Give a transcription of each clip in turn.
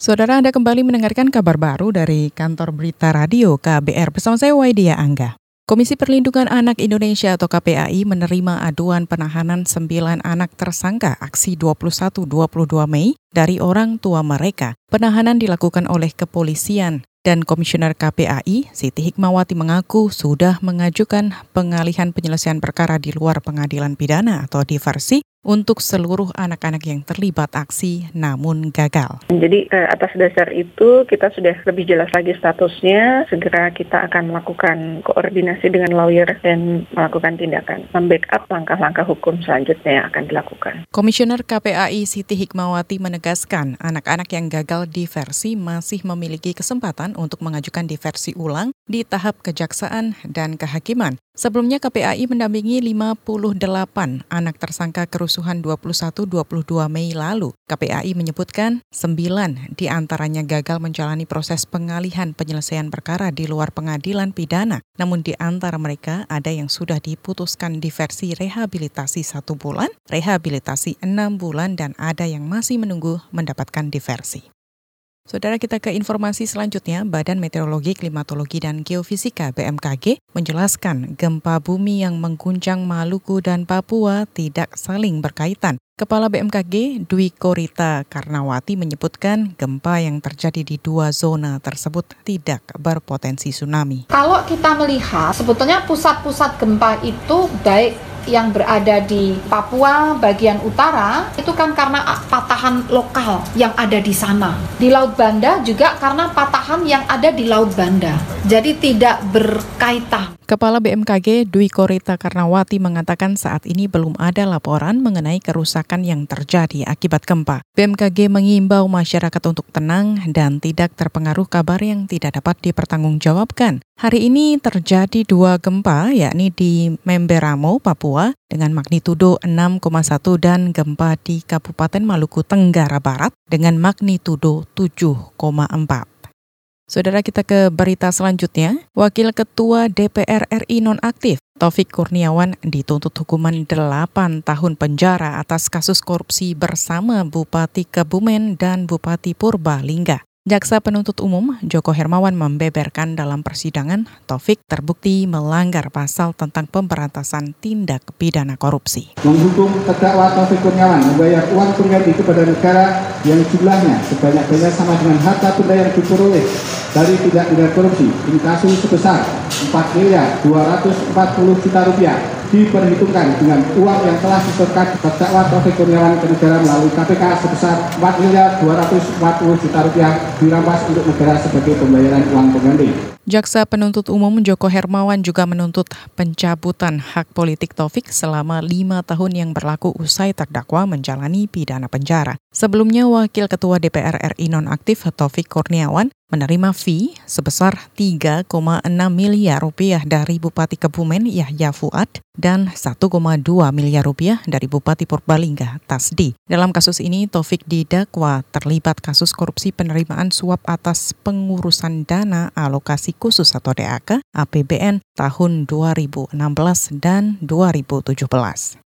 Saudara Anda kembali mendengarkan kabar baru dari kantor berita radio KBR bersama saya Waidia Angga. Komisi Perlindungan Anak Indonesia atau KPAI menerima aduan penahanan 9 anak tersangka aksi 21-22 Mei dari orang tua mereka. Penahanan dilakukan oleh kepolisian dan Komisioner KPAI, Siti Hikmawati mengaku sudah mengajukan pengalihan penyelesaian perkara di luar pengadilan pidana atau diversi untuk seluruh anak-anak yang terlibat aksi namun gagal. Jadi eh, atas dasar itu kita sudah lebih jelas lagi statusnya, segera kita akan melakukan koordinasi dengan lawyer dan melakukan tindakan, membackup langkah-langkah hukum selanjutnya yang akan dilakukan. Komisioner KPAI Siti Hikmawati menegaskan anak-anak yang gagal diversi masih memiliki kesempatan untuk mengajukan diversi ulang di tahap kejaksaan dan kehakiman. Sebelumnya KPAI mendampingi 58 anak tersangka kerusuhan 21-22 Mei lalu. KPAI menyebutkan 9 di antaranya gagal menjalani proses pengalihan penyelesaian perkara di luar pengadilan pidana. Namun di antara mereka ada yang sudah diputuskan diversi rehabilitasi satu bulan, rehabilitasi enam bulan, dan ada yang masih menunggu mendapatkan diversi. Saudara kita ke informasi selanjutnya, Badan Meteorologi, Klimatologi, dan Geofisika BMKG menjelaskan gempa bumi yang mengguncang Maluku dan Papua tidak saling berkaitan. Kepala BMKG Dwi Korita Karnawati menyebutkan gempa yang terjadi di dua zona tersebut tidak berpotensi tsunami. Kalau kita melihat sebetulnya pusat-pusat gempa itu baik yang berada di Papua bagian utara itu kan karena patahan lokal yang ada di sana. Di Laut Banda juga karena patahan yang ada di Laut Banda. Jadi tidak berkaitan. Kepala BMKG Dwi Korita Karnawati mengatakan saat ini belum ada laporan mengenai kerusakan yang terjadi akibat gempa. BMKG mengimbau masyarakat untuk tenang dan tidak terpengaruh kabar yang tidak dapat dipertanggungjawabkan. Hari ini terjadi dua gempa, yakni di Memberamo, Papua, dengan magnitudo 6,1 dan gempa di Kabupaten Maluku Tenggara Barat dengan magnitudo 7,4. Saudara kita ke berita selanjutnya. Wakil Ketua DPR RI nonaktif Taufik Kurniawan dituntut hukuman 8 tahun penjara atas kasus korupsi bersama Bupati Kebumen dan Bupati Purbalingga. Jaksa penuntut umum Joko Hermawan membeberkan dalam persidangan Taufik terbukti melanggar pasal tentang pemberantasan tindak pidana korupsi. Menghukum terdakwa Taufik Kurniawan membayar uang pengganti kepada negara yang jumlahnya sebanyak-banyak sama dengan harta benda yang diperoleh dari tindak pidana korupsi ini kasus sebesar 4 miliar 240 juta rupiah diperhitungkan dengan uang yang telah disetorkan terdakwa Taufik Kurniawan ke negara melalui KPK sebesar 4 miliar 240 juta rupiah dirampas untuk negara sebagai pembayaran uang pengganti. Jaksa penuntut umum Joko Hermawan juga menuntut pencabutan hak politik Taufik selama lima tahun yang berlaku usai terdakwa menjalani pidana penjara. Sebelumnya, Wakil Ketua DPR RI nonaktif Taufik Kurniawan menerima fee sebesar 3,6 miliar rupiah dari Bupati Kebumen Yahya Fuad dan 1,2 miliar rupiah dari Bupati Purbalingga Tasdi. Dalam kasus ini, Taufik didakwa terlibat kasus korupsi penerimaan suap atas pengurusan dana alokasi khusus atau DAK APBN tahun 2016 dan 2017.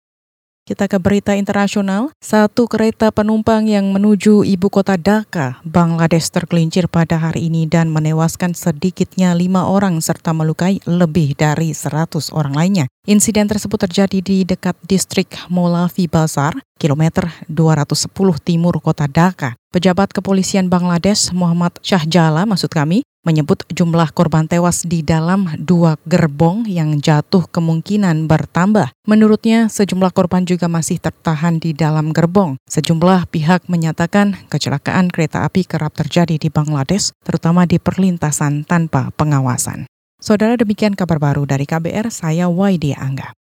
Kita ke berita internasional. Satu kereta penumpang yang menuju ibu kota Dhaka, Bangladesh tergelincir pada hari ini dan menewaskan sedikitnya lima orang serta melukai lebih dari 100 orang lainnya. Insiden tersebut terjadi di dekat distrik Molavi Bazar, kilometer 210 timur kota Dhaka. Pejabat kepolisian Bangladesh Muhammad Syahjala maksud kami menyebut jumlah korban tewas di dalam dua gerbong yang jatuh kemungkinan bertambah. Menurutnya, sejumlah korban juga masih tertahan di dalam gerbong. Sejumlah pihak menyatakan kecelakaan kereta api kerap terjadi di Bangladesh, terutama di perlintasan tanpa pengawasan. Saudara demikian kabar baru dari KBR, saya Waidia Angga.